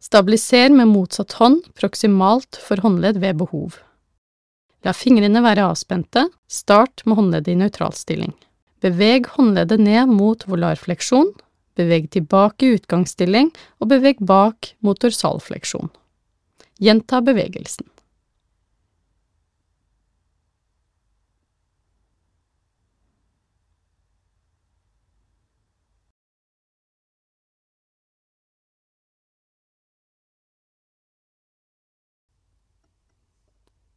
Stabiliser med motsatt hånd proksimalt for håndledd ved behov. La fingrene være avspente, start med håndleddet i nøytralstilling. Beveg håndleddet ned mot volarfleksjon, beveg tilbake i utgangsstilling og beveg bak mot dorsalfleksjon. Gjenta bevegelsen.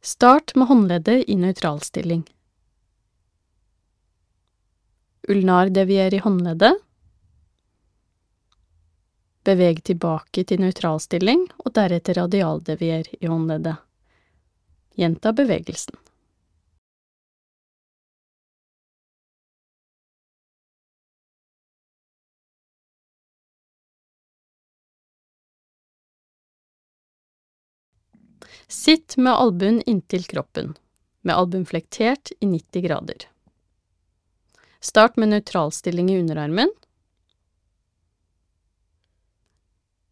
Start med håndleddet i nøytralstilling. Ulnardevier i håndleddet. Beveg tilbake til nøytralstilling, og deretter radialdevier i håndleddet. Gjenta bevegelsen. Sitt med albuen inntil kroppen, med albuen flektert i 90 grader. Start med nøytralstilling i underarmen.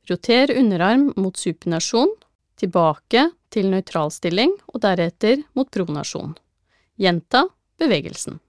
Roter underarm mot supinasjon, tilbake til nøytralstilling og deretter mot pronasjon. Gjenta bevegelsen.